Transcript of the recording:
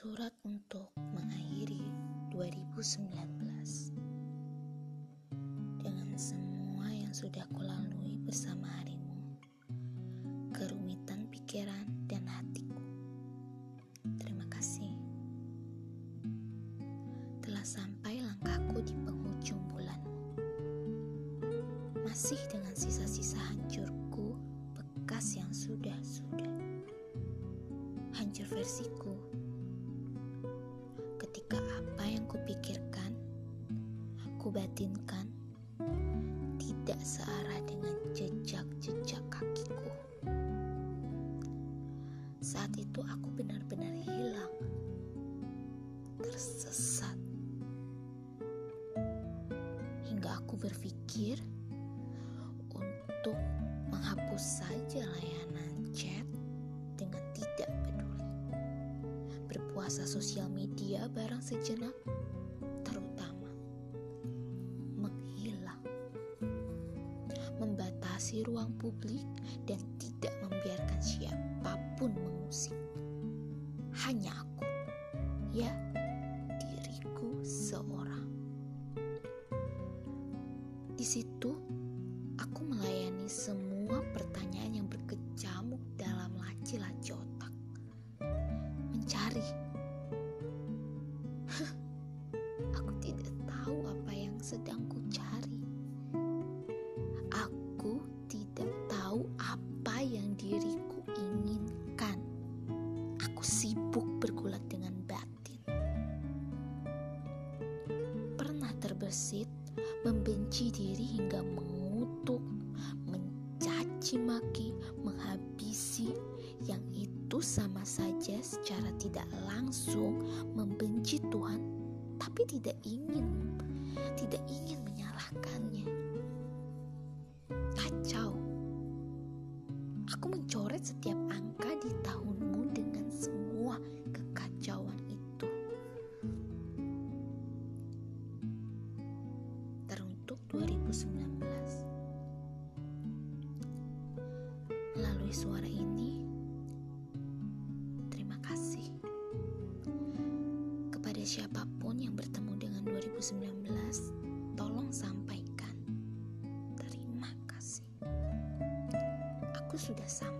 Surat untuk mengakhiri 2019 Dengan semua yang sudah kulalui bersama harimu Kerumitan pikiran dan hatiku. Terima kasih. Telah sampai langkahku di penghujung bulanmu. Masih dengan sisa-sisa hancurku Bekas yang sudah-sudah. Hancur versiku ketika apa yang kupikirkan, kubatinkan, tidak searah dengan jejak-jejak kakiku. Saat itu aku benar-benar hilang, tersesat. Hingga aku berpikir untuk menghapus saja layanan berpuasa sosial media barang sejenak, terutama menghilang, membatasi ruang publik dan tidak membiarkan siapa pun mengusik. Hanya aku, ya, diriku seorang. Di situ, terbesit membenci diri hingga mengutuk, mencaci maki, menghabisi yang itu sama saja secara tidak langsung membenci Tuhan tapi tidak ingin tidak ingin menyalahkannya. Kacau. Aku mencoret setiap angka di tahunmu Melalui suara ini, terima kasih kepada siapa pun yang bertemu dengan 2019, tolong sampaikan. Terima kasih. Aku sudah sampai